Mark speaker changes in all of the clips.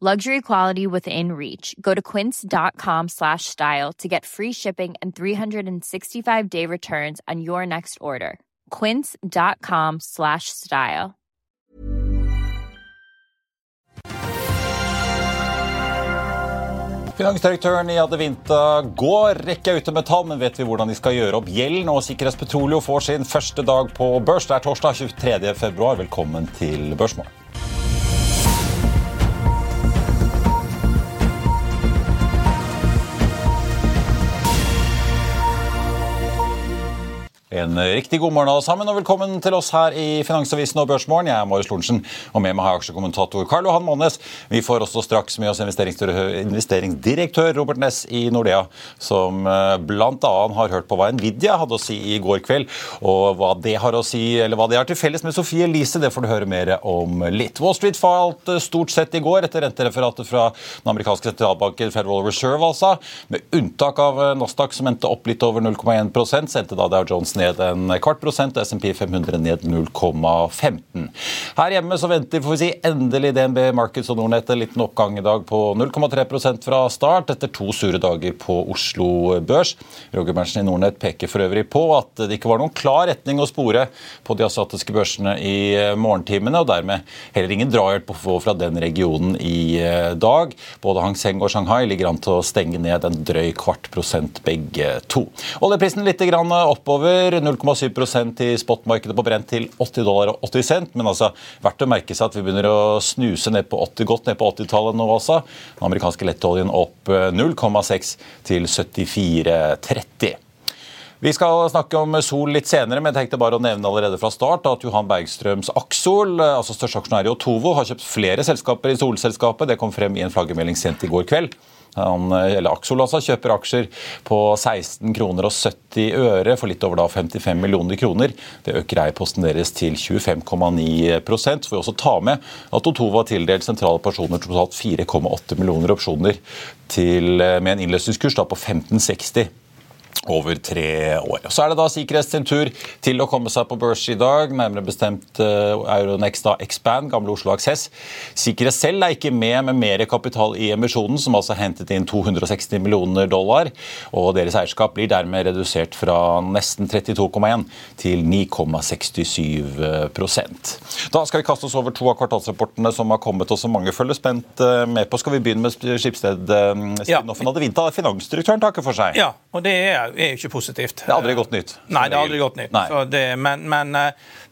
Speaker 1: Luxury quality within reach. Go to quince.com slash style to get free shipping and 365 day returns on your next order. Quince.com slash style.
Speaker 2: Finansdirektøren i Adevinta går rekka ute med tall, men vet vi hvordan de skal gjøre opp gjelden? Og Sikkerhetspetroleum får sin første dag på børs. Det er torsdag 23. februar. Velkommen til Børsmål. En riktig god morgen alle sammen, og velkommen til oss her i Finansavisen og Børsmorgen. Jeg er Marius Lorentzen, og med meg har jeg aksjekommentator Karl Johan Månes. Vi får også straks med oss investeringsdirektør Robert Ness i Nordea, som bl.a. har hørt på hva Nvidia hadde å si i går kveld. Og hva det har å si, eller hva det har til felles med Sofie Elise, det får du høre mer om litt. Wall Street falt stort sett i går etter rentereferatet fra den amerikanske sentralbanken Federal Reserve, altså. Med unntak av Nasdaq, som endte opp litt over 0,1 sendte endte da Dow Jones ned en kvart prosent, SMP 500 ned 0,15. Her hjemme så venter får vi si, endelig DNB Markets og Nordnett en liten oppgang i dag på 0,3% fra start etter to sure dager på Oslo Børs. Roger Berntsen i Nordnett peker for øvrig på at det ikke var noen klar retning å spore på de asiatiske børsene i morgentimene, og dermed heller ingen drahjelp å få fra den regionen i dag. Både Hang Seng og Shanghai ligger an til å stenge ned en drøy kvart prosent begge to. Oljeprisen litt oppover. 0,7% i spotmarkedet på brent til 80 dollar og 80 cent. Men altså, verdt å merke seg at vi begynner å snuse ned på 80, godt ned på 80-tallet nå også. Den amerikanske lettoljen opp 0,6 til 74,30. Vi skal snakke om Sol litt senere, men jeg tenkte bare å nevne allerede fra start at Johan Bergstrøms Aksol, altså største aksjonær i Otovo, har kjøpt flere selskaper i Solselskapet. Det kom frem i en flaggermelding sent i går kveld. Han, eller Axol altså, kjøper aksjer på 16 kroner og 70 øre for litt over da 55 millioner kroner. Det øker eierposten deres til 25,9 Så får vi også ta med at Otovo har tildelt sentrale personer totalt 4,8 millioner opsjoner til, med en innløsningskurs på 1560 over tre år. Så er det da Sikkerhets sin tur til å komme seg på børs i dag. Nærmere bestemt Euronext da Expand, gamle Oslo Aksess. Sikkerhet selv er ikke med med mer kapital i emisjonen, som altså hentet inn 260 millioner dollar. og Deres eierskap blir dermed redusert fra nesten 32,1 til 9,67% Da skal vi kaste oss over to av kvartalsrapportene som har kommet, og som mange følger spent med på. Skal vi begynne med Skipsted? Spinoffen ja. hadde Vinta. Finansdirektøren takker for seg.
Speaker 3: Ja, og det er er jo ikke positivt.
Speaker 2: Det er aldri godt nytt.
Speaker 3: Nei, det er aldri godt nytt. Det, men, men uh,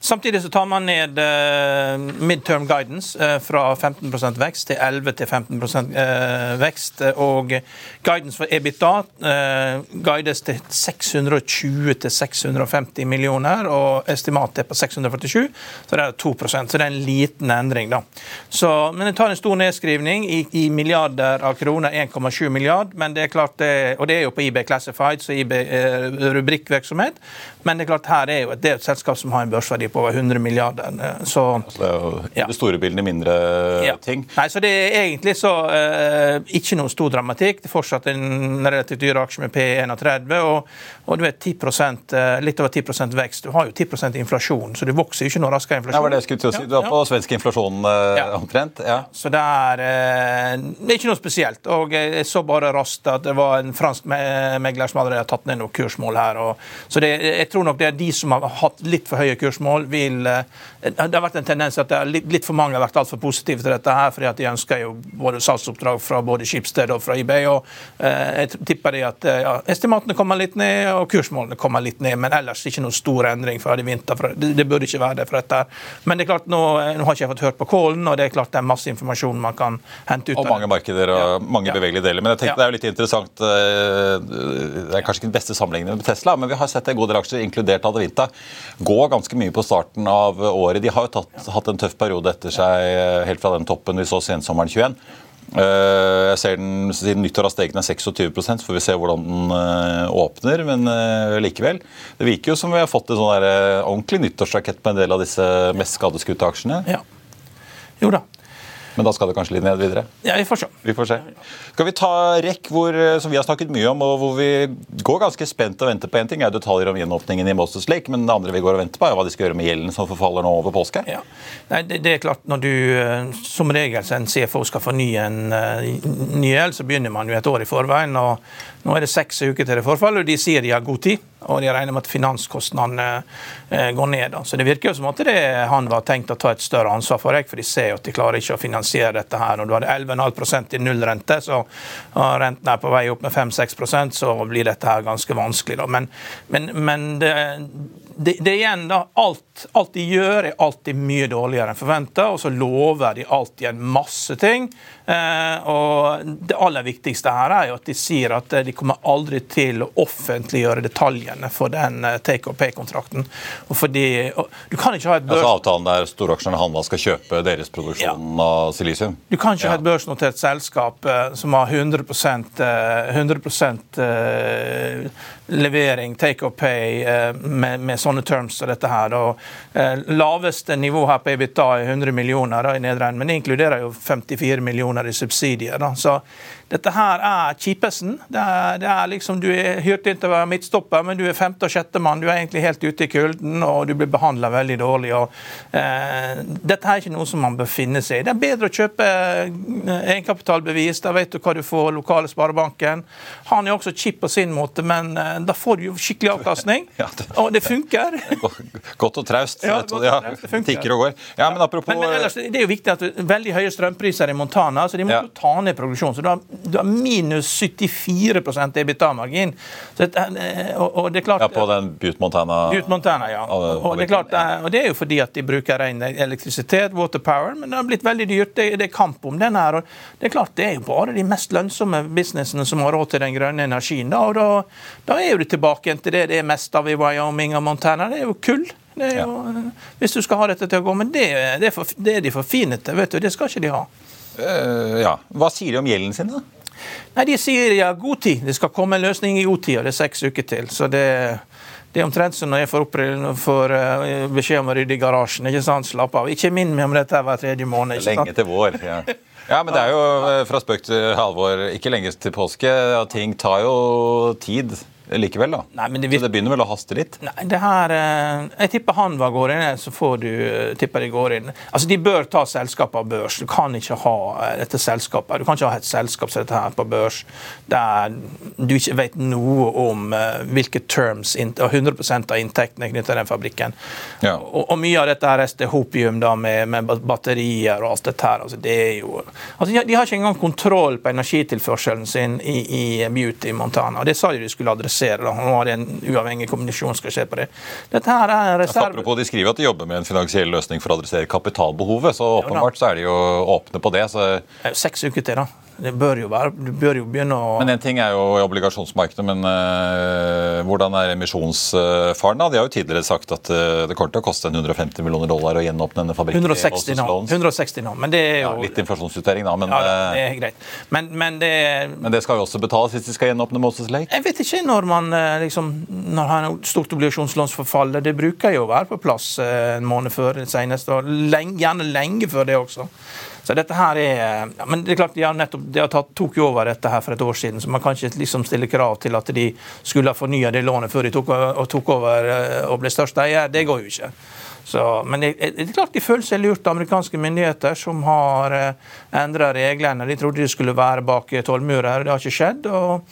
Speaker 3: samtidig så tar man ned uh, midterm guidance uh, fra 15% vekst til 11-15% vekst. Og guidance for EBITDA guides til 620-650 millioner, og estimatet er på 647, så det er 2 Så det er en liten endring, da. Så, men det tar en stor nedskrivning i, i milliarder av kroner, 1,7 milliard, men det er klart det, og det er jo på eBay Classified, så eBay rubrikkvirksomhet. Men det er klart her er jo et, det er et selskap som har en børsverdi på over 100 milliarder. Så,
Speaker 2: altså det er jo ja. det store bildet mindre ja. ting.
Speaker 3: Nei, så Det er egentlig så uh, ikke noe stor dramatikk. Det er fortsatt en relativt dyr aksje med P31, og, og du vet 10 uh, litt over 10% vekst. Du har jo 10% inflasjon, så du vokser jo ikke noe raskere inflasjon.
Speaker 2: Det var det jeg skulle til å si. Du var på svensk inflasjon uh, omtrent? Ja.
Speaker 3: Så det er, det er ikke noe spesielt. Og jeg så bare raskt at det var en fransk megler som allerede har tatt ned noen kursmål her. Og, så det, jeg tror nok det er de som har hatt litt for høye kursmål, vil Det har vært en tendens at litt, litt, for mange har vært altfor positive til dette her, fordi at de ønsker jo både salgsoppdrag fra både Skipsted og fra eBay. og jeg tipper de at ja, estimatene kommer litt ned, og kursmålene kommer litt ned, men ellers ikke noen stor endring fra i vinter. Det, det, burde ikke være det for dette. Men det er klart, nå, nå har ikke jeg fått hørt på Kålen, og det er klart det er masse informasjon man kan hente ut.
Speaker 2: Og mange markeder og ja. mange bevegelige deler. Men jeg tenkte ja. det er jo litt interessant eh, Det er kanskje ikke den beste sammenligningen med Tesla, men vi har sett en god del aksjer, inkludert Adevinta, gå ganske mye på starten av året. De har jo tatt, hatt en tøff periode etter seg eh, helt fra den toppen vi så sensommeren 21. Eh, jeg ser den siden nyttår har steget ned 26 så får vi se hvordan den åpner. Men likevel. Det virker jo som vi har fått en sånn ordentlig nyttårsrakett på en del av disse mest skadeskutte aksjene.
Speaker 3: Ja. Jo da.
Speaker 2: Men da skal det kanskje litt ned videre?
Speaker 3: Ja, vi får se.
Speaker 2: Vi får se. Skal vi ta REC, eh, som vi har snakket mye om, og hvor vi går ganske spent og venter på én ting, er detaljer om gjenåpningen i Moses Lake, men det andre vi går og venter på, er hva de skal gjøre med gjelden som forfaller nå over påske?
Speaker 3: Ja. Nei, det, det, er klart, når du eh, som regel en CFO skal fornye en uh, ny gjeld, så begynner man jo et år i forveien. og Nå er det seks uker til det forfaller, og de sier de har god tid. Og de regner med at finanskostnadene uh, går ned. Så det virker jo som at det han var tenkt å ta et større ansvar for, for de ser jo at de klarer ikke å finansiere dette her. Når du hadde 11,5 i nullrente, så renten er på vei opp med 5-6% så blir dette her ganske vanskelig. Men, men, men det, det, det, igjen da, alt, alt, de gjør, er alltid mye dårligere enn forventa, og så lover de alltid en masse ting. Eh, og Det aller viktigste her er jo at de sier at de kommer aldri til å offentliggjøre detaljene for den eh, take or pay-kontrakten. Fordi, du kan ikke ha et
Speaker 2: børs... Altså Avtalen der storaksjene Hanva skal kjøpe deres produksjon ja. av silisium?
Speaker 3: Du kan ikke ja. ha et børsnotert selskap eh, som har 100, 100 eh, levering, take or pay, eh, med, med, sånne terms som dette her. Og, eh, laveste nivå her på EBITDA er 100 millioner da, i nedregn, men det inkluderer jo 54 millioner i subsidier. Da. Så dette her er kjipesen. Det er, det er liksom, Du er hyrt inn til å være midtstopper, men du er femte og sjette mann. Du er egentlig helt ute i kulden, og du blir behandla veldig dårlig. Og, eh, dette er ikke noe som man bør finne seg i. Det er bedre å kjøpe eh, egenkapitalbevis. Da vet du hva du får, lokale sparebanken. Han er også kjip på sin måte, men eh, da får du jo skikkelig avkastning. ja, det, og det funker.
Speaker 2: godt og traust. Ja, godt og traust. Det funker. Tikker og går. Ja, men apropos men,
Speaker 3: men ellers, Det er jo viktig at veldig høye strømpriser i Montana, så de må ja. ta ned produksjonen. så da du har minus 74% EBITDA-margin. Eh, og, og, det er klart,
Speaker 2: ja, På den Butte Montana?
Speaker 3: Butte Montana, ja. Og det, er klart, eh, og det er jo fordi at de bruker ren elektrisitet, water power, men det har blitt veldig dyrt. Det, det er kamp om den her. og Det er klart, det er jo bare de mest lønnsomme businessene som har råd til den grønne energien. Da, og da, da er det tilbake til det det er mest av i Wyoming og Montana. Det er jo kull. Det jo, ja. Eh, hvis du skal ha dette til å gå. Men det, det, er, for, det er de for fine til. vet du, Det skal ikke de ha.
Speaker 2: Uh, ja. Hva sier de om gjelden sin, da?
Speaker 3: Nei, De sier ja, god tid. Det skal komme en løsning i god tid, og det er seks uker til. Så det, det er omtrent som når jeg får, får uh, beskjed om å rydde i garasjen. ikke sant? Slapp av. Ikke minn meg om dette hver tredje måned.
Speaker 2: ikke sant? Lenge til vår, ja. Ja, men det er jo eh, fra spøk til alvor ikke lenge til påske. Ting tar jo tid likevel, da. Nei, det så det begynner vel å haste litt?
Speaker 3: Nei, det her eh, Jeg tipper Hanva går inn, så får du eh, tipper de går inn. Altså, De bør ta selskapet av børs. Du kan ikke ha eh, dette selskapet. Du kan ikke ha et selskap som dette her på børs der du ikke vet noe om hvilke terms og 100 av inntektene knyttet til den fabrikken. Ja. Og, og, mye av dette her er hopium da, med, med, batterier og alt dette her. Altså, det er jo altså, de, de, har ikke engang kontroll på energitilførselen sin i, i Beauty Montana. og Det sa de de skulle adressere adressere Da. Nå har det en uavhengig kommunikasjon skal skje på det. Dette her er en reserve...
Speaker 2: Apropos, De skriver at de jobber med en finansiell løsning for å adressere kapitalbehovet, så åpenbart så er de jo åpne på det. Så...
Speaker 3: Seks uker til, da. Det bør jo være, du bør jo begynne å
Speaker 2: Men En ting er jo i obligasjonsmarkedet, men uh, hvordan er emisjonsfaren? da? De har jo tidligere sagt at uh, det kommer til å koste 150 millioner dollar å gjenåpne denne fabrikken.
Speaker 3: 160 nå, 160 nå, men det er jo...
Speaker 2: Ja, litt inflasjonsjustering, da. Men,
Speaker 3: ja, det er greit. Men, men, det...
Speaker 2: men det skal jo også betales hvis de skal gjenåpne Moses Lake?
Speaker 3: Jeg vet ikke når man eh, liksom, når har stort obligasjonslånsforfall. Det bruker jo å være på plass en måned før det seneste, og lenge, gjerne lenge før det også. Så dette her er ja, men det er klart De har nettopp, de har tatt, tok jo over dette her for et år siden, så man kan ikke liksom stille krav til at de skulle ha fornya det lånet før de tok, og tok over eh, og ble største eier. Det går jo ikke. Så, men det, er klart de føler seg lurt, av amerikanske myndigheter som har eh, endra reglene. De trodde de skulle være bak tollmurer, det har ikke skjedd. og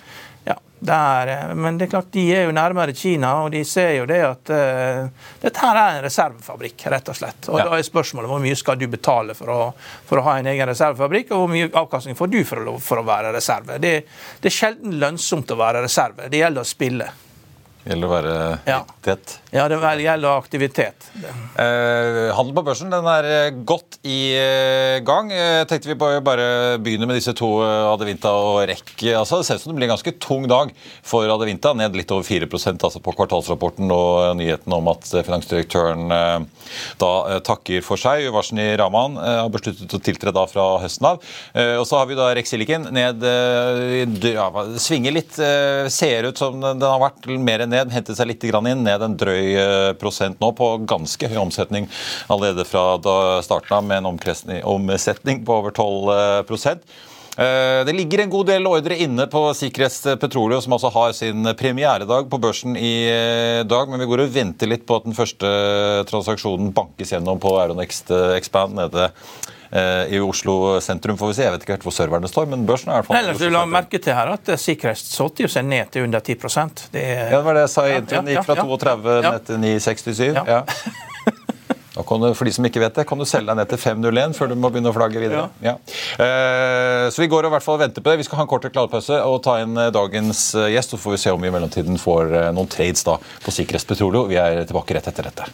Speaker 3: Der, eh, men det er klart, de er jo nærmere Kina, og de ser jo det at uh, dette her er en reservefabrikk, rett og slett. Og ja. Da er spørsmålet hvor mye skal du betale for å, for å, ha en egen reservefabrikk, og hvor mye avkastning får du for å, for å være reserve. Det, det er sjelden lønnsomt å være reserve. Det gjelder å spille.
Speaker 2: Gjelder å være
Speaker 3: ja.
Speaker 2: tett.
Speaker 3: Ja, det gjelder aktivitet.
Speaker 2: Eh, handel på børsen den er eh, godt i eh, gang. Eh, tenkte vi bare, bare begynne med disse to, Adevinta og REC. Altså, det ser ut som det blir en ganske tung dag for Adevinta. Ned litt over 4% altså på kvartalsrapporten og nyheten om at finansdirektøren eh, da eh, takker for seg. Uvarsen i Raman har besluttet å tiltre da fra høsten av. og så har vi da REC Silicon ned ja, Svinger litt. ser ut som den har vært mer ned. Hentet seg litt inn. Ned en drøy eh, prosent nå, på ganske høy omsetning allerede fra starten av, med en omsetning på over 12 eh, det ligger en god del ordre inne på Sikkerhetspetroleum, som altså har sin premieredag på børsen i eh, dag. Men vi går og venter litt på at den første transaksjonen bankes gjennom på Euronext Expand nede Eh, i Oslo sentrum, får vi se. Jeg vet ikke helt hvor serverne står, men børsen er i hvert fall
Speaker 3: Ellers, Du la merke til her at sikkerhet solgte seg ned til under 10 det,
Speaker 2: er... ja, det var det jeg sa i introen. Gikk fra 32 ned til 9,67. Ja. Da kan du, for de som ikke vet det, kan du selge deg ned til 501 før du må begynne å flagge videre. Ja. Ja. Eh, så vi går og i hvert fall venter på det. Vi skal ha en kort reklamepause og ta inn eh, dagens eh, gjest. Så får vi se om vi i mellomtiden får noen trades da på Sikkerhetspetroleum. Vi er tilbake rett etter dette.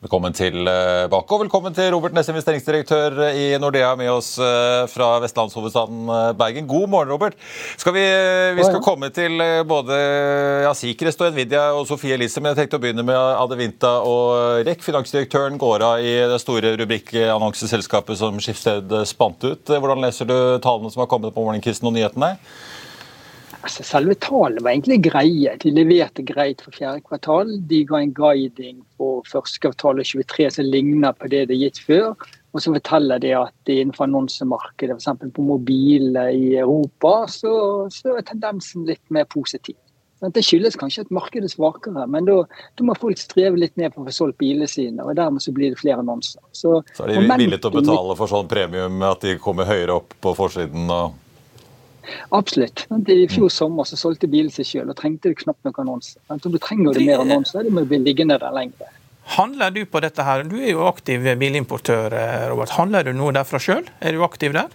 Speaker 2: Velkommen tilbake, eh, og velkommen til Robert Næss, investeringsdirektør i Nordea, med oss eh, fra vestlandshovedstaden eh, Bergen. God morgen, Robert. Skal vi, vi, skal komme til både ja, Sikrest og Nvidia og Sofie Elise, men jeg tenkte å begynne med Adevinta og REC. Finansdirektøren går av i det store rubrikkannonseselskapet som Skiftsted spant ut. Hvordan leser du tallene som har kommet på morgenkvisten og nyhetene?
Speaker 4: Altså, selve tallene var egentlig greie. De leverte greit for fjerde kvartal. De ga en guiding på første kvartal 23 som ligner på det det er gitt før. Og så forteller de at innenfor annonsemarkedet, f.eks. på mobiler i Europa, så, så, er tendensen litt mer positiv. Det skyldes kanskje at markedet er svakere, men da, må folk streve litt ned på å få solgt bilene sine. og Dermed så blir det flere annonser.
Speaker 2: Så, så er de villige til å betale for sånn premium at de kommer høyere opp på forsiden? og
Speaker 4: Absolutt. I fjor sommer så solgte bilen seg selv og trengte det knapt nok annonser. Om du trenger det mer annonser, det må bli liggende der lenger.
Speaker 3: Handler du på dette her? Du er jo aktiv bilimportør, eh, Robert. Handler du noe derfra sjøl? Er du aktiv der?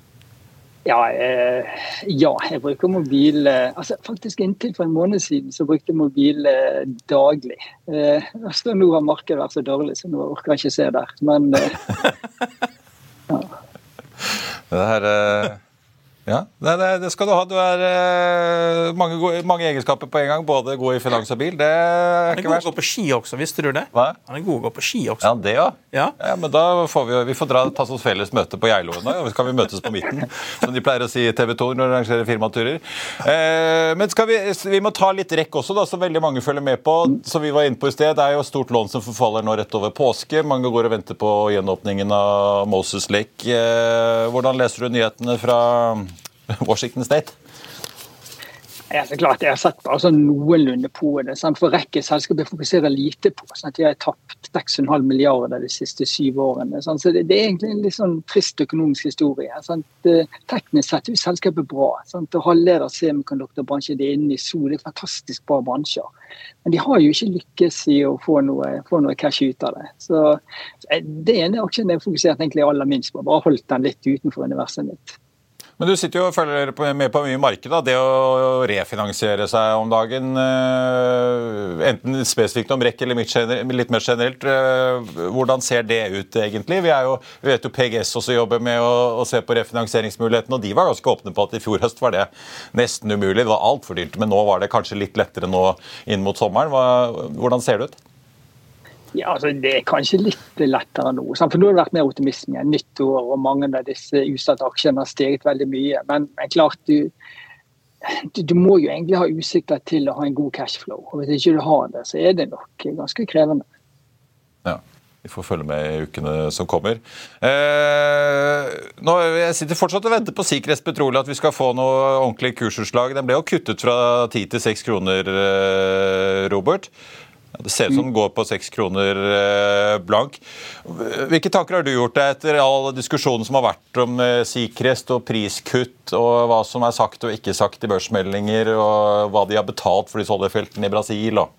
Speaker 4: Ja, eh, ja, jeg bruker mobil eh, altså Faktisk inntil for en måned siden så brukte jeg mobil eh, daglig. Eh, altså, nå har markedet vært så dårlig, så nå orker jeg ikke se der. Men eh,
Speaker 2: ja. Det her... Ja, det, det, skal du ha. Du er uh, mange, gode, mange, egenskaper på en gang. Både god i finans og bil. Det er
Speaker 3: Han er god å gå på ski også, visste du det?
Speaker 2: Hva?
Speaker 3: Han er god å gå på ski også.
Speaker 2: Ja, det ja.
Speaker 3: ja.
Speaker 2: ja men da får vi, vi får dra, ta oss felles møte på Geilo nå, så kan vi møtes på midten. Som de pleier å si i TV 2 når de arrangerer firmaturer. Uh, men vi, vi, må ta litt rekk også, da, som veldig mange følger med på. Som vi var inne på i sted, Det er jo stort lån som forfaller nå rett over påske. Mange går og venter på gjenåpningen av Moses Lake. Uh, hvordan leser du nyhetene fra Washington State?
Speaker 4: Ja, så klart, Jeg har sett bare sånn noenlunde på det. Sant? For rekke selskaper fokuserer lite på. Sant? De har tapt 6,5 milliarder de siste syv årene. Sant? Så det, det, er egentlig en litt sånn trist økonomisk historie. Sant? Teknisk sett er selskapet bra. Sant? Og Halvleder semikonduktorbransje er inne i sol. Det er fantastisk bra bransjer. Men de har jo ikke lykkes i å få noe, få noe cash ut av det. Så Det ene aksjen har fokusert aller minst på. Bare holdt den litt utenfor universet mitt.
Speaker 2: Men du sitter jo og følger med på mye marked. Det å refinansiere seg om dagen, eh, enten spesifikt om REC eller litt mer generelt, eh, hvordan ser det ut egentlig? Vi, jo, vi vet jo PGS også jobber med å, å se på refinansieringsmulighetene, og de var ganske åpne på at i fjor høst var det nesten umulig. Det var altfor dyrt, men nå var det kanskje litt lettere nå inn mot sommeren. Hva, hvordan ser det ut?
Speaker 4: Ja, altså Det er kanskje litt lettere nå. For nå har det vært mer optimisme igjen. Nyttår og mange av disse utsatte aksjene har steget veldig mye. Men, men klart du du, du, må jo egentlig ha utsikter til å ha en god cashflow. og Hvis ikke du har det, så er det nok ganske krevende.
Speaker 2: Ja. Vi får følge med i ukene som kommer. Eh, nå, jeg sitter fortsatt og venter på Sikres Petroleum at vi skal få noe ordentlig kursutslag. Den ble jo kuttet fra 10 til 6 kroner, eh, Robert. Det ser ut som den går på seks kroner eh, blank. Hvilke tanker har du gjort deg etter all diskusjonen som har vært om eh, Sikrest og priskutt, og hva som er sagt og ikke sagt i børsmeldinger, og hva de har betalt for disse oljefeltene i Brasil? Og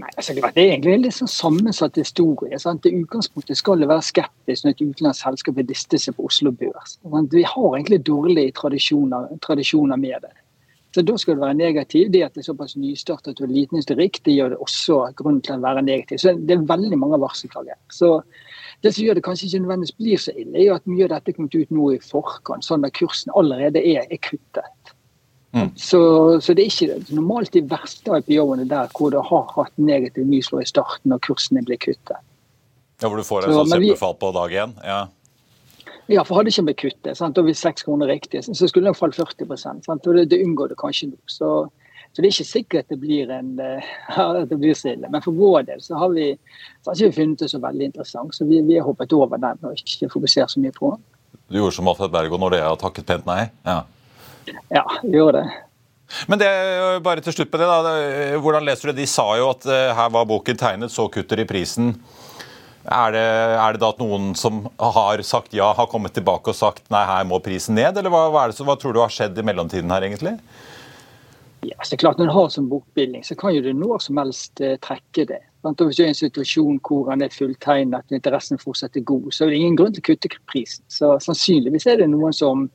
Speaker 4: Nei, altså, Det er egentlig en litt sånn sammensatt historie. Sant? I utgangspunktet skal det være skeptisk når et utenlandsk selskap vil liste seg på Oslo Børs. Vi har egentlig dårlige tradisjoner, tradisjoner, med det. Så Da skal det være negativ. Det at det er såpass nystartet og liten historikk, det gjør det også grunn til å være negativ. Så Det er veldig mange varselklager. Så det som gjør det kanskje ikke nødvendigvis blir så ille, er jo at mye av dette er kommet ut nå i forkant, sånn at kursen allerede er, er kuttet. Mm. Så, så, det er ikke normalt de verste IPO-ene der hvor det har hatt negativ nyslå i starten og kursene blir kuttet.
Speaker 2: Ja, Hvor du får en sånn kjempefall på dag én? Ja.
Speaker 4: Ja, for hadde ikke vi kuttet, sant? og hvis seks kroner riktig, så skulle det falt 40 sant? og det, det, unngår det kanskje nå. Så, så, det er ikke sikkert at det blir en at det blir stille. Men for vår del så har vi, så har ikke funnet det så veldig interessant, så vi, vi har hoppet over den og ikke fokusert så mye på den.
Speaker 2: Du gjorde som Alfred Bergo når det har takket pent nei? Ja.
Speaker 4: Ja, gjorde det.
Speaker 2: Men det, bare til slutt på det da, Hvordan leser du det? De sa jo at uh, her var boken tegnet, så kutter de prisen. Er det, er det, da at noen som har sagt ja, har kommet tilbake og sagt nei, her må prisen ned? Eller hva, hva, det, hva tror du har skjedd i mellomtiden her, egentlig?
Speaker 4: Ja, så klart Når du har som bokbildning, så kan jo du når som helst uh, trekke det. Hvis du er i en situasjon hvor den er fulltegnet og interessen fortsatt er god, så er det ingen grunn til å kutte prisen. Så Sannsynligvis er det noen som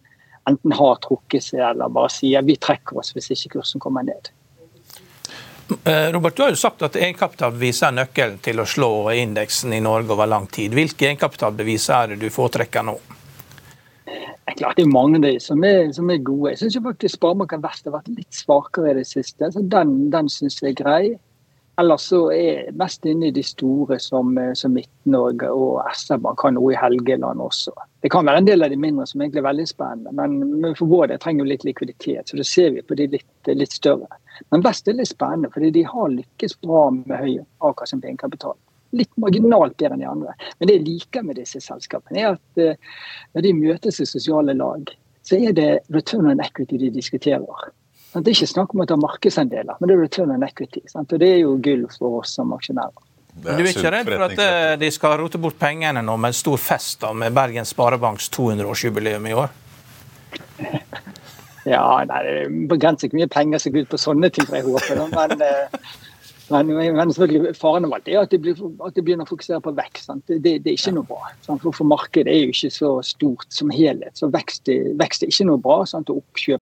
Speaker 4: enten har trukket seg eller bare sier vi trekker oss hvis ikke kursen kommer ned.
Speaker 3: Eh, Robert, Du har jo sagt at egenkapitalbevis er nøkkelen til å slå indeksen i Norge over lang tid. Hvilke egenkapitalbevis er det du foretrekker nå?
Speaker 4: Det er klart det er mange de som er, som er gode. Jeg syns faktisk Sparebanken Vest har vært litt svakere i det siste. så Den, den syns jeg er grei. Ellers så er mest inne i de store som, eh, som Midt-Norge og SR-Bank har noe i Helgeland også. Det kan være en del av de mindre som egentlig er veldig spennende, men, men for vår del trenger jo litt likviditet. Så da ser vi på de litt, litt større. Men Vest er litt spennende, fordi de har lykkes bra med høy avkastning på egenkapital. Litt marginalt bedre enn de andre. Men det jeg liker med disse selskapene, er at uh, når de møtes i sosiale lag, så er det return on equity de diskuterer. Det er ikke snakk om å ta markedsandeler, men det er return on equity. Sant? Og det er jo gull for oss som aksjonærer.
Speaker 3: Du er ikke redd for at eh, de skal rote bort pengene nå med en stor fest da, med Bergens Sparebanks 200-årsjubileum i år?
Speaker 4: Ja, nei, det er ikke mye penger som går ut på sånne ting, jeg håper. Men, eh, men, men selvfølgelig faren av alt er at de, blir, at de begynner å fokusere på vekst. Det, det, det, er ikke noe bra. For, for, markedet er jo ikke så stort som helhet. Så vekst, vekst er ikke noe bra. Sant? Og oppkjøp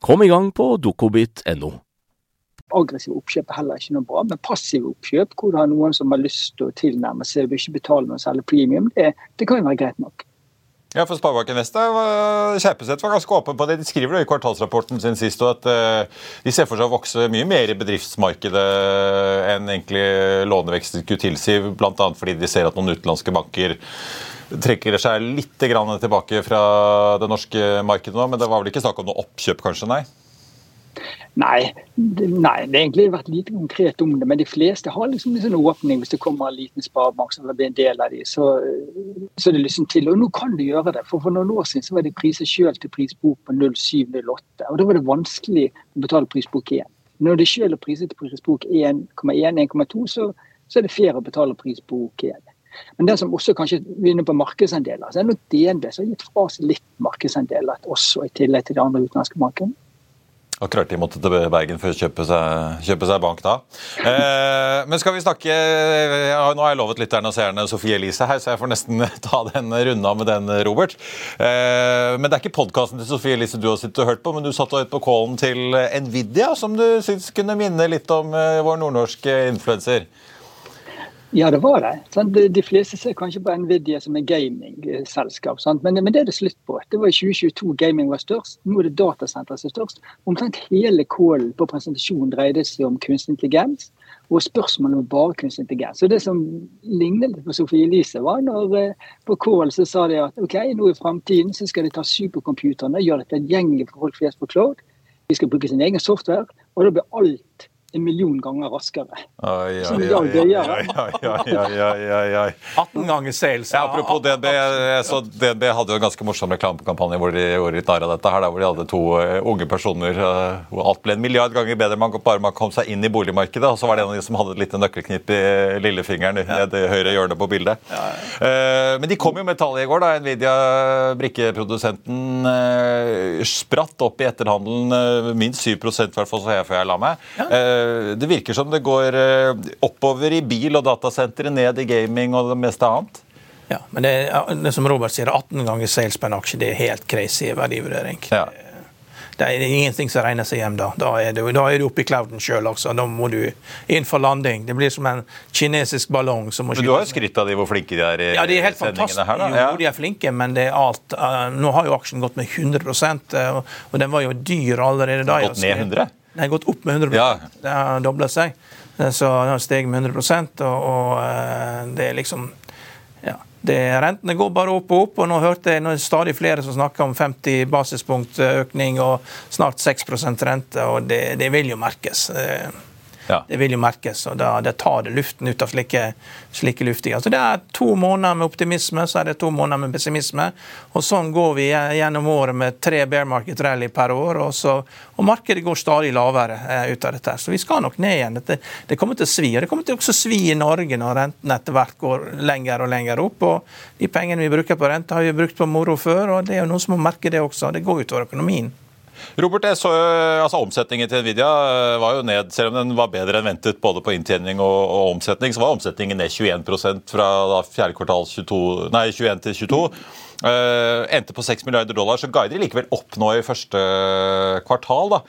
Speaker 5: Kom i gang på dokobit.no.
Speaker 4: Aggressive oppkjøp er heller ikke noe bra, men passive oppkjøp, hvor du har noen som har lyst til å tilnærme seg og ikke betale noe særlig premium, det, det kan jo være greit nok.
Speaker 2: Ja, for Sparebanken Vest Kjerpeseth var ganske åpen på det. De skriver det i kvartalsrapporten sin sist at uh, de ser for seg å vokse mye mer i bedriftsmarkedet enn egentlig låneveksten skulle tilsi, bl.a. fordi de ser at noen utenlandske banker trekker seg litt tilbake fra det norske markedet nå. Men det var vel ikke snakk om noe oppkjøp, kanskje? Nei?
Speaker 4: Nei, det, nei, det har egentlig vært lite konkret om det. Men de fleste har liksom en sånn åpning hvis det kommer en liten sparebank som vil bli en del av de, så, så det liksom til. Og nå kan du gjøre det. For for noen år siden så var det priser sjøl til prisbok på 0708. Og da var det vanskelig å betale prisbok 1. Når det sjøl er priset til prisbok 1,1-1,2, så, så er det fair å betale prisbok 1. Men det som også kanskje vinner på markedsandeler, så er det nok DNB som har gitt fra seg litt markedsandeler også, i tillegg til de andre utenlandske bankene.
Speaker 2: Akkurat de måtte til Bergen for å kjøpe seg, kjøpe seg bank da. Eh, men skal vi snakke ja, Nå har jeg lovet lytterne og seerne Sofie Elise her, så jeg får nesten ta den runda med den, Robert. Eh, men det er ikke podkasten til Sofie Elise du har sittet og hørt på, men du satt og hørt på callen til Nvidia, som du syns kunne minne litt om eh, vår nordnorske influenser.
Speaker 4: Ja, det var det. De fleste ser kanskje på Nvidia som en gamingselskap, men, det er det slutt på. Det var i 2022 gaming var størst. Nå er det datasenter som er størst. Omtrent hele kålen på presentasjonen dreide seg om kunstig intelligens og spørsmålet om bare kunstig intelligens. Så Det som lignet på Sofie Elise, var når eh, på kålen så sa de at ok, nå i framtiden så skal de ta supercomputerne, gjøre det tilgjengelig for folk flest på cloud. De skal bruke sin egen software, og da blir alt en million ganger raskere.
Speaker 2: Oi, oi, oi,
Speaker 3: 18 ganger sales.
Speaker 2: Ja, apropos DNB, så DNB hadde jo en ganske morsom reklamekampanje hvor de gjorde litt narr av dette. her, Hvor de hadde to uh, unge personer uh, hvor alt ble en milliard ganger bedre man bare man kom seg inn i boligmarkedet. Og så var det en av de som hadde et lite nøkkelknipp i lillefingeren ned i høyre hjørne på bildet. Ja, ja. Uh, men de kom jo med tallet i går. da, Nvidia, brikkeprodusenten, spratt opp i etterhandelen minst 7 i hvert fall så jeg før jeg la meg. Ja. Eh, det virker som det går eh, oppover i bil og datasentre, ned i gaming og det meste annet.
Speaker 3: Ja, men det, det som Robert sier, 18 ganger sales på en aksje, det er helt crazy verdivurdering. Ja. Det er ingenting som regner seg hjem da. Da er du, da er du oppe i clouden sjøl også. Da må du inn for landing. Det blir som en kinesisk ballong. men
Speaker 2: Du har jo skrytt av de hvor flinke de er i
Speaker 3: ja, de er helt
Speaker 2: sendingene her.
Speaker 3: da. Jo, de er flinke, men det er alt. Uh, nå har jo aksjen gått med 100 uh, og den var jo dyr allerede da.
Speaker 2: Gått ned 100?
Speaker 3: Den har gått opp med 100 ja. Det har dobla seg. Så den har steget med 100 og, og eh, det er liksom ja, det, Rentene går bare opp og opp. og Nå hørte jeg nå er stadig flere som snakker om 50 basispunkt økning og snart 6 rente. og det, det vil jo merkes. Ja. Det vil jo merkes, og da, det tar det luften ut av slike, slike luftinger. Så Det er to måneder med optimisme, så er det to måneder med pessimisme. og Sånn går vi gjennom året med tre bear market rally per år. Og, så, og markedet går stadig lavere eh, ut av dette. Så vi skal nok ned igjen. Dette, det kommer til å svi. og Det kommer til å svi i Norge når renten etter hvert går lenger og lenger opp. og De pengene vi bruker på rente, har vi brukt på moro før, og det er jo noen som må merke det også. Det går utover økonomien.
Speaker 2: Robert, jeg så, altså Omsetningen til Nvidia eh, var jo ned, selv om den var bedre enn ventet både på inntjening og, og omsetning. Så var omsetningen ned 21 fra da, fjerde kvartal 22, nei, 21 til 22. Uh, endte på 6 milliarder dollar, så guider de likevel opp nå i første kvartal. da.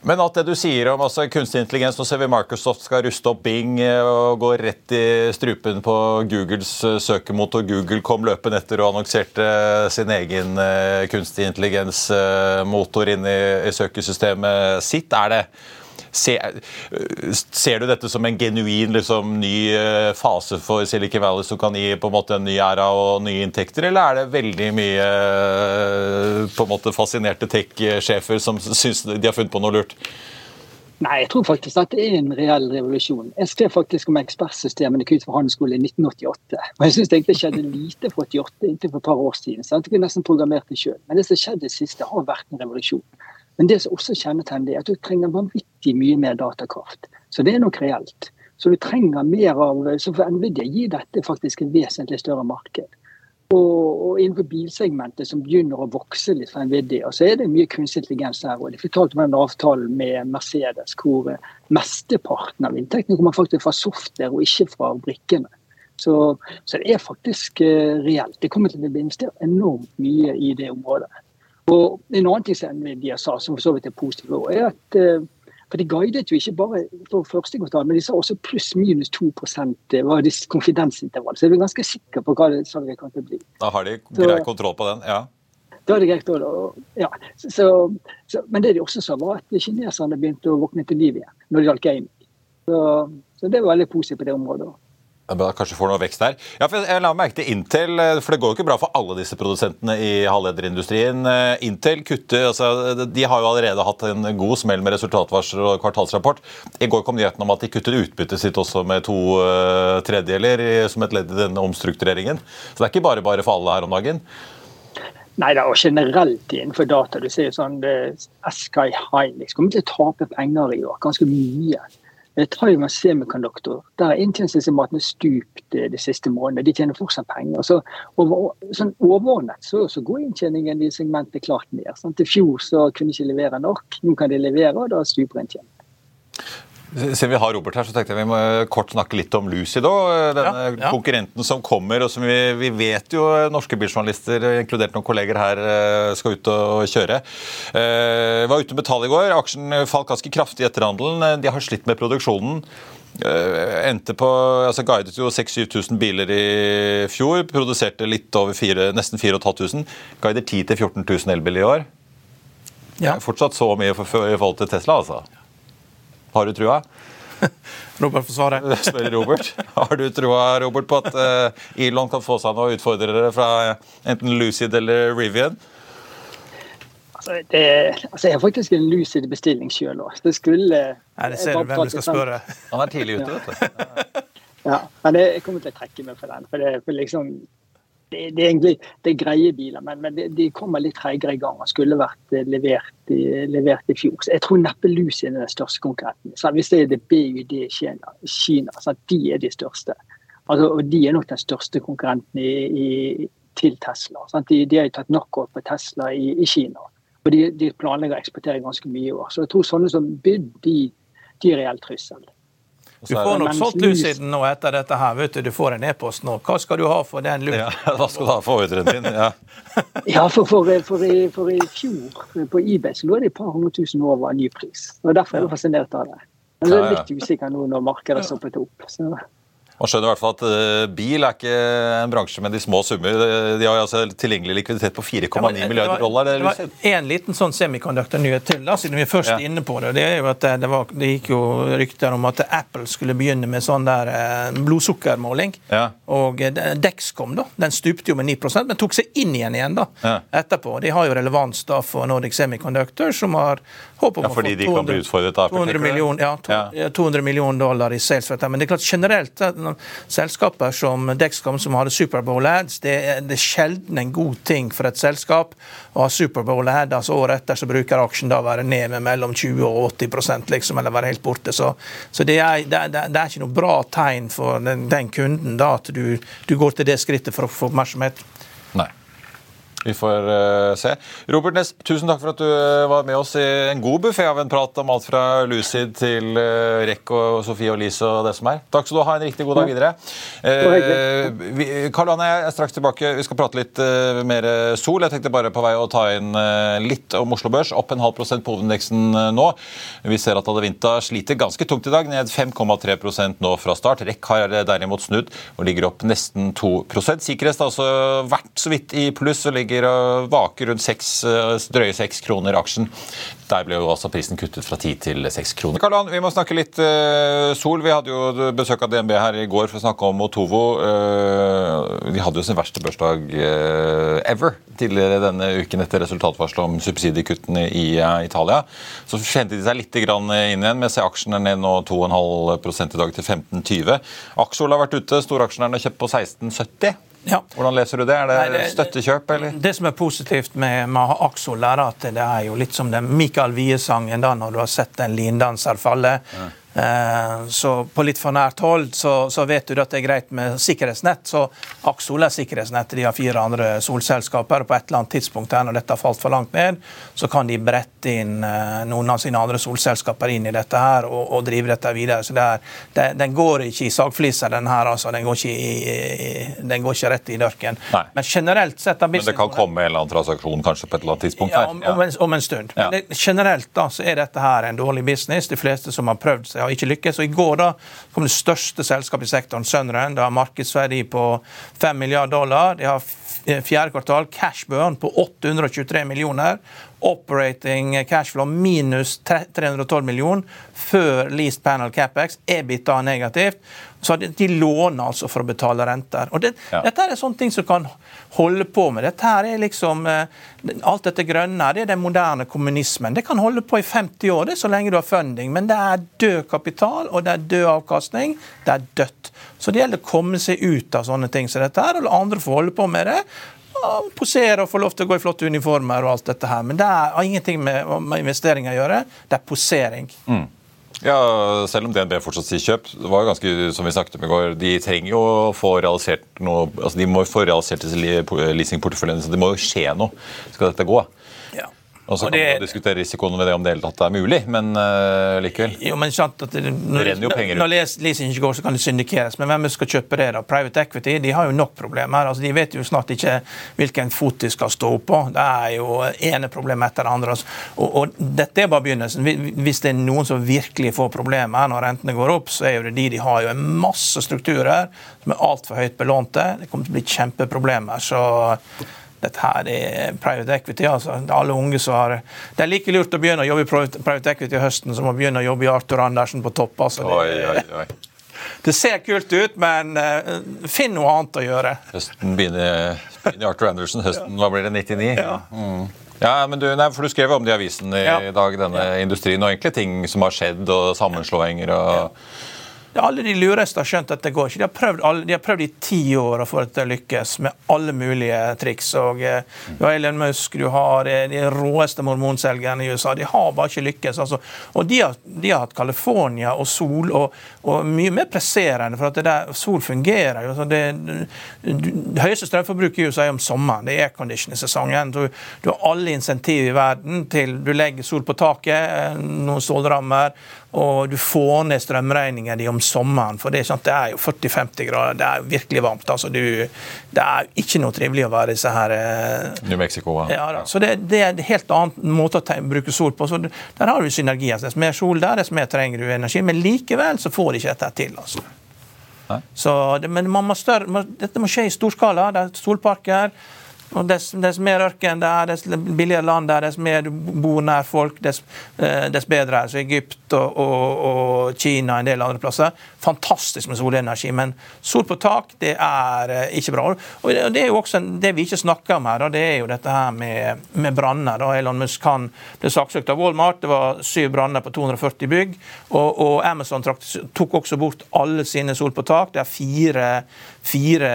Speaker 2: Men at det du sier om altså, kunstig intelligens Nå ser vi Microsoft skal ruste opp Bing eh, og gå rett i strupen på Googles eh, søkemotor. Google kom løpende etter og annonserte sin egen uh, kunstig intelligens-motor inn i, i søkesystemet sitt. Er det Ser, ser, du dette som en genuin liksom, ny eh, fase for Silicon Valley som kan gi på en måte en ny æra og nye inntekter, eller er det veldig mye eh, på en måte fascinerte tech-sjefer som syns de har funnet på noe lurt?
Speaker 4: Nei, jeg tror faktisk at det er en reell revolusjon. Jeg skrev faktisk om ekspertsystemene i for handelsskole i 1988. Og jeg syns egentlig skjedde lite fra 88 inntil for et par år siden. Så jeg nesten programmert det sjøl. Men det som skjedde siste, har vært en revolusjon. Men det som også kjennetegner det, er at du trenger vanvittig mye mer datakraft. Så det er nok reelt. Så du trenger mer av, så for Nvidia gir dette faktisk et vesentlig større marked. Og, og innenfor bilsegmentet som begynner å vokse litt for Nvidia, så er det mye kunstig intelligens her. og De fortalte om en avtale med Mercedes hvor mesteparten av inntektene kommer faktisk fra software og ikke fra brikkene. Så, så det er faktisk uh, reelt. Det kommer til å bli investert enormt mye i det området. Og En annen ting som Nvidia sa, som for så vidt er positivt, er at, eh, For de guidet jo ikke bare for første kvartal, men de sa også pluss-minus 2% var de konfidensintervall. Så jeg er ganske sikker på hva det salget kan bli.
Speaker 2: Da har de grei kontroll på den, ja.
Speaker 4: Da er det greit å, ja. Så, så, men det de også sa, var at kineserne begynte å våkne til liv igjen når det gjaldt gaming. Så, så det var veldig positivt på det området.
Speaker 2: Kanskje får noe vekst der. Ja, for jeg la merke til Intel, eh, for det går jo ikke bra for alle disse produsentene i halvlederindustrien. Eh, Intel kutter, altså, De har jo allerede hatt en god smell med resultatvarsler og kvartalsrapport. I går kom nyheten om at de kuttet utbyttet sitt også med to uh, tredjedeler som et ledd i denne omstruktureringen. Så det er ikke bare bare for alle her om dagen.
Speaker 4: Nei da, og generelt innenfor data. Du ser sånn Sky High kommer til å tape penger i år, ganske mye. Time Semikonduktor, der har inntjeningsestimatene stupt de siste månedene. De tjener fortsatt penger. Så over, sånn Overordnet så, så går inntjeningen i segmentet klart ned. Sant? I fjor så kunne de ikke levere nok, nå kan de levere, og da stuper inntjeningen.
Speaker 2: Siden vi har Robert her, så tenkte jeg vi må kort snakke litt om Lucy. da, Denne ja, ja. konkurrenten som kommer, og som vi, vi vet jo norske biljournalister, inkludert noen kolleger her, eh, skal ut og kjøre. Uh, var ute med tall i går. Aksjen falt ganske kraftig etter handelen. De har slitt med produksjonen. Uh, endte på, altså Guidet jo 6000-7000 biler i fjor. Produserte litt over 4, nesten 4500. Guider 10 000-14 000 elbil i år. Ja. Fortsatt så mye i forhold til Tesla, altså. Har du trua?
Speaker 3: Robert får svare.
Speaker 2: Spør Robert. Har du trua Robert, på at uh, Elon kan få seg noen utfordrere fra enten Lucid eller Rivian?
Speaker 4: Altså, det, altså, jeg har faktisk en lucid bestilling sjøl òg. Det skulle
Speaker 3: Nei, Det ser du hvem du skal spørre.
Speaker 2: Han er tidlig ute, vet
Speaker 4: du. ja, men jeg kommer til å trekke meg for den. For det, for liksom, det, det, er egentlig det er greie biler, men, men de, kommer litt treigere i gang og skulle vært eh, levert, levert i fjor. Så jeg tror neppe Lucid er den største konkurrenten. Så hvis det er det BUD Kina, Kina så de er de største. Altså, og de er nok den største konkurrenten i, i, til Tesla. De, de, har tatt knockout på Tesla i, i Kina. Og de, de, planlegger å eksportere ganske mye i år. Så jeg tror sånne som BUD, de, de er reell trussel.
Speaker 3: Du får nok solgt Luciden nå etter dette her. vet Du du får en e-post nå. Hva skal du ha for den Luciden?
Speaker 2: Ja, hva skal du ha for ordren din? Ja,
Speaker 4: ja for, for, for, for, i, fjor på eBay så lå det et par hundre tusen over ny pris. og Derfor er jeg fascinert av det. Men det er litt usikker nå når markedet har stoppet opp. Så.
Speaker 2: Man skjønner i hvert fall at uh, bil er ikke en bransje med de små summer. De har altså tilgjengelig likviditet på 4,9 ja, milliarder dollar.
Speaker 3: Det, var en liten sånn semikonduktornyhet til, da, siden vi er først ja. inne på det. Det er jo at det, var, det, gikk jo rykter om at Apple skulle begynne med sånn der blodsukkermåling. Ja. Og Dex Dexcom da, den stupte jo med 9% men tok seg inn igjen igjen da, etterpå. De har jo relevans da for Nordic Semiconductor, som har håp om
Speaker 2: å få 200, 200,
Speaker 3: millioner ja, to, 200 millioner dollar i sales. Men det er klart generelt selskaper som Dexcom, som hadde Superbowl-ads, det, det, er sjelden en god ting for et selskap å ha Superbowl-ad. altså Året etter så bruker aksjen da være ned med mellom 20 og 80% liksom, eller være helt borte. Så, så det, er, det, det, er, ikke noe bra tegn for den, den kunden da, at du, du går til det skrittet for å få oppmerksomhet.
Speaker 2: Vi får uh, se. Robert Næss, tusen takk for at du uh, var med oss i en god buffé av en prat om alt fra Lucid til uh, Rekk og Sofie og Lise og det som er. Takk skal du ha. En riktig god dag videre. Karl Anne er straks tilbake. Vi skal prate litt mer sol. Jeg tenkte bare på vei å ta inn litt om Oslo Børs. Opp en halv prosent på hovedindeksen nå. Vi ser at Adevinta sliter ganske tungt i dag, ned 5,3% nå fra start. Rekk har derimot snudd og ligger opp nesten 2 Sikkerhet har altså vært så vidt i pluss. og ligger ligger og vaker rundt 6, eh, drøye 6 kroner aksjen. Der ble jo også prisen kuttet fra 10 til 6 kroner. Karl vi må snakke litt uh, sol. Vi hadde jo besøk av DNB her i går for å snakke om Otovo. De hadde jo sin verste børsdag ever tidligere denne uken etter resultatvarselet om subsidiekuttene i Italia. Så kjente de seg litt inn igjen med å se aksjen er ned nå 2,5 i dag til 15,20. Aksjol har vært ute. Storaksjonærene har kjøpt på 16,70. Ja. Hvordan leser du det? Er det, Nei, det støttekjøp, eller?
Speaker 3: Det som er positivt med, med Axol, er at det er jo litt som den Mikael Wie-sangen da, når du har sett en lindanser falle. Ja. Eh, Så på litt for nært hold så, så vet du at det er greit med sikkerhetsnett. Så Axol er sikkerhetsnettet. De har fire andre solselskaper. På et eller annet tidspunkt her, når dette har falt for langt ned, så kan de brette inn eh, noen av sine andre solselskaper inn i dette her og, og drive dette videre. Så det er, det, Den går ikke i sagfliser, den her. altså. Den går ikke, i, i, den går ikke rett i dørken.
Speaker 2: Nei.
Speaker 3: Men generelt sett
Speaker 2: Men det kan komme en eller annen transaksjon kanskje på et eller annet tidspunkt
Speaker 3: ja,
Speaker 2: her.
Speaker 3: om, om, en, om en stund.
Speaker 2: Ja.
Speaker 3: Men det, generelt da, så er dette her en dårlig business. De fleste som har prøvd seg, har ikke lykkes. Og I går da kom det største selskapet i sektoren, Sunrun. Det har markedsverdi på 5 milliarder dollar. De har eh, fjerde kvartal cash burn på 823 millioner. Operating cashflow minus 312 millioner før leased panel capex. EBITDA negativt. Så de, de låner altså for å betale renter. Og det,
Speaker 2: Ja.
Speaker 3: Dette er sånne ting som kan holde på med. Dette her er liksom, eh, Alt dette grønne det er den moderne kommunismen. Det kan holde på i 50 år, det er så lenge du har funding. Men det er død kapital, og det er død avkastning. Det er dødt. Så det gjelder å komme seg ut av sånne ting som dette her, og la andre få holde på med det. og Posere og få lov til å gå i flotte uniformer og alt dette her. Men det har ingenting med, med investeringer å gjøre. Det er posering.
Speaker 2: Ja, Selv om DNB fortsatt sier kjøp, det var jo ganske, som vi snakket om i går, de trenger jo å få realisert noe altså De må få realisert disse leasingporteføljene, så det må jo skje noe. Skal dette gå? Og så kan
Speaker 3: det-
Speaker 2: man diskutere risikoen ved det om det hele tatt er mulig, men uh, likevel.
Speaker 3: Jo, men sant at det, når,
Speaker 2: renner jo penger ut.
Speaker 3: når leasing ikke går, så kan det syndikeres. Men hvem skal kjøpe det? da? Private Equity de har jo nok problemer. Altså, de vet jo snart ikke hvilken fot de skal stå på. Det er jo ene problem etter det andre. Og, og dette er bare begynnelsen. Hvis det er noen som virkelig får problemer når rentene går opp, så er jo det de. De har jo en masse strukturer som er altfor høyt belånte. Det kommer til å bli kjempeproblemer. så dette her er private equity. altså. Alle unge som har Det er like lurt å begynne å jobbe i private equity i høsten som å begynne å jobbe i Arthur Andersen på topp. altså.
Speaker 2: Oi,
Speaker 3: Det,
Speaker 2: oi, oi.
Speaker 3: det ser kult ut, men eh, finn noe annet å gjøre.
Speaker 2: Høsten begynner, begynner Arthur Andersen. Høsten, hva blir det? 99? Ja. Mm. Ja, men du, nei, for du skrev om det i avisen i
Speaker 3: Ja.
Speaker 2: dag, denne industrien, og egentlig ting som har skjedd, og sammenslåinger og
Speaker 3: Alle de lureste har skjønt at det går ikke. De har prøvd, alle, de har prøvd i ti år å få det til å lykkes med alle mulige triks. Og, eh, du har Elon Musk, du har eh, de råeste mormonselgerne i USA. De har bare ikke lykkes. Altså. Og de har, de har hatt California og sol, og, og mye mer presserende, for at det der, sol fungerer jo. Så det, det høyeste strømforbruket i USA er om sommeren. Det er airconditioning-sesongen. Du, du har alle insentiv i verden til du legger sol på taket, eh, noen stålrammer, og du får ned strømregningen din om sommeren. For det det er jo 40-50 grader, det er jo virkelig varmt. Altså, du, det er jo ikke noe trivelig å være i disse her eh,
Speaker 2: New Mexico.
Speaker 3: ja, da. Så det, det er en helt annen måte å bruke sol på. Så der har du synergi. Altså, dess mer sol der, dess mer trenger du energi. Men likevel så får de ikke dette til. altså. Så men man må større, dette må skje i storskala. Det er solparker. Og dess, dess mer ørken det er, dess billigere land det er, dess mer du bor nær folk, dess, eh, dess bedre er. Så Egypt og, og, og Kina en del andre plasser. Fantastisk med solenergi, men sol på tak det er eh, ikke bra. Og det, det er jo også det vi ikke snakker om her, det er jo dette her med, med branner. Elon Musk han ble saksøkt av Walmart. Det var syv branner på 240 bygg. Og, og Amazon tok også bort alle sine sol på tak. Det er fire, fire,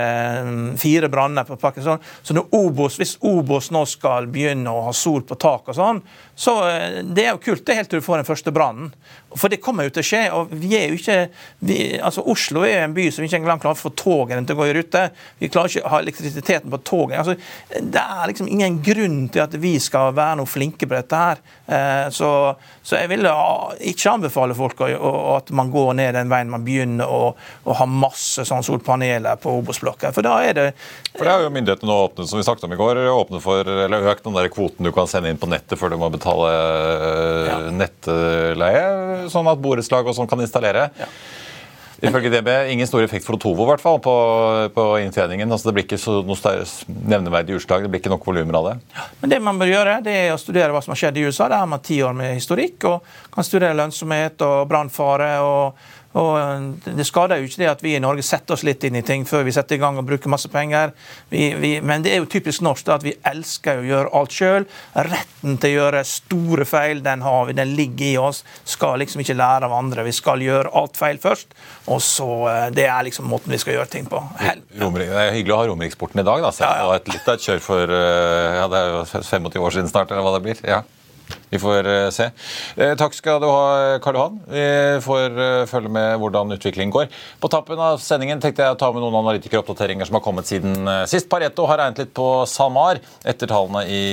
Speaker 3: fire branner på Pakistan. Så Så når Obos, hvis Obos nå skal begynne å ha sol på tak og sånn, så eh, det er jo kult det er helt til du får den første brannen. For det kommer jo til å skje. og vi er jo ikke, vi, altså Oslo er jo en by som ikke engang klarer å få togene til å gå i rute. Vi klarer ikke å ha elektrisiteten på togene. Altså, det er liksom ingen grunn til at vi skal være noe flinke på dette her. Eh, Så, så jeg vil ah, ikke anbefale folk å, å, at man går ned den veien man begynner å, å ha masse sånn solpaneler på Obos-blokka. For da er det
Speaker 2: For det har jo myndighetene nå åpnet, som vi snakket om i går, åpnet for, eller økt den der kvoten du kan sende inn på nettet før du må betale ja. nettleie, sånn at borettslag og sånn kan installere. Ifølge DB ingen stor effekt for Otovo i hvert fall, på, på inntjeningen. Altså, det blir ikke så noe nevneverdig utslag, det blir ikke nok volumer av det.
Speaker 3: Men det man bør gjøre, det er å studere hva som har skjedd i USA. Der har man ti år med historikk og kan studere lønnsomhet og brannfare. og og Det skader jo ikke det at vi i Norge setter oss litt inn i ting før vi setter i gang og bruker masse penger. Vi, vi, men det er jo typisk norsk at vi elsker å gjøre alt sjøl. Retten til å gjøre store feil den har vi, den ligger i oss. Skal liksom ikke lære av andre. Vi skal gjøre alt feil først. Og så, eh, Det er liksom måten vi skal gjøre ting på. Hel
Speaker 2: det er hyggelig å ha Romeriksporten i dag. da, selv om
Speaker 3: Ja, ja.
Speaker 2: det var litt av et kjør for eh, ja, det er jo 85 år siden snart, eller hva det blir. ja. Vi får eh, se. Eh, takk skal du ha, Karl Johan. Vi får eh, følge med hvordan utviklingen går. På tappen av sendingen tenkte jeg å ta med noen analytikeroppdateringer som har kommet siden eh, sist. Pareto har regnet litt på SalMar etter tallene i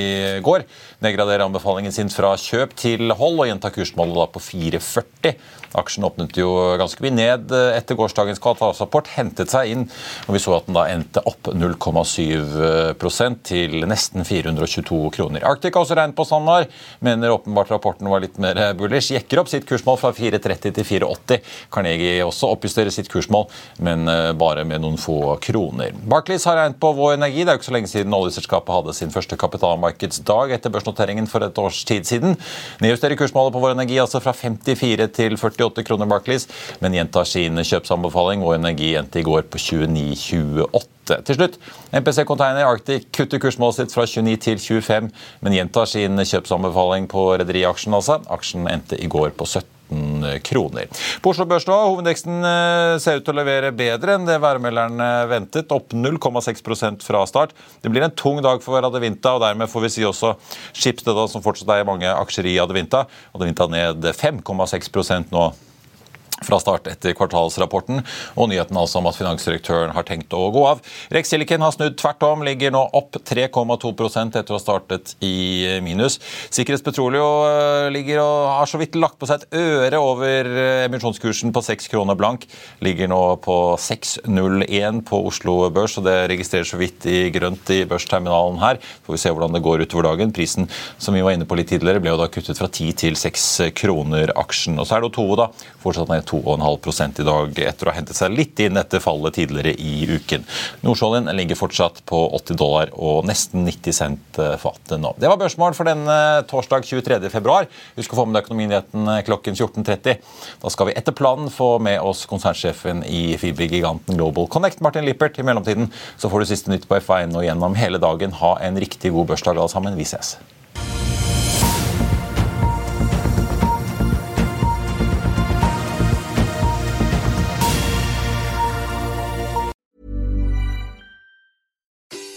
Speaker 2: går. Nedgraderer anbefalingen sin fra kjøp til hold og gjentar kursmålet da på 4,40. Aksjen åpnet jo ganske mye ned eh, etter gårsdagens kvartalsrapport, hentet seg inn, og vi så at den da endte opp 0,7% til nesten 422 kroner. Arctic har også regnet på standard, mener åpenbart rapporten var litt mer bullish. Jekker opp sitt kursmål fra 430 til 480. Carnegie også oppjusterer sitt kursmål, men eh, bare med noen få kroner. Barclays har regnet på Vår Energi. Det er jo ikke så lenge siden oljeselskapet hadde sin første kapitalmarkedsdag etter børsnoteringen for et års tid siden. Nedjusterer kursmålet på Vår Energi altså fra 54 til 48 kroner Barclays, men gjentar sin kjøpsanbefaling. Vår Energi endte i går på 29,28. Til slutt, MPC Container Arctic kutter kursmålet sitt fra 29 til 25, men gjentar sin kjøpsanbefaling på rederiaksjen. Altså. Aksjen endte i går på 17 kroner. På Oslo Børs nå, hovedveksten eh, ser ut til å levere bedre enn det værmelderen eh, ventet. Opp 0,6% fra start. Det blir en tung dag for Adevinta, og dermed får vi si også Schibsted, som fortsatt eier mange aksjer i Adevinta. Adevinta ned 5,6% nå fra start etter kvartalsrapporten, og nyheten altså om at finansdirektøren har tenkt å gå av. Rex Silicon har snudd tvert om, ligger nå opp 3,2 etter å ha startet i minus. Sikkerhets eh, ligger og har så vidt lagt på seg et øre over eh, emisjonskursen på 6 kroner blank. Ligger nå på 6,01 på Oslo Børs, og det registreres så vidt i grønt i børsterminalen her. Får vi se hvordan det går utover dagen. Prisen som vi var inne på litt tidligere, ble jo da kuttet fra 10 til 6 kroner aksjen. Og så er det Otovo, da. Fortsatt ned 2,5 i dag etter å ha hentet seg litt inn etter fallet tidligere i uken. Nordsjøoljen ligger fortsatt på 80 dollar og nesten 90 cent fatet nå. Det var børsmål for denne torsdag 23. februar. Husk å få med deg Økonominyheten klokken 14.30. Da skal vi etter planen få med oss konsernsjefen i fibergiganten Global Connect, Martin Lippert. I mellomtiden så får du siste nytt på F1 og gjennom hele dagen. Ha en riktig god børsdag alle sammen. Vi ses.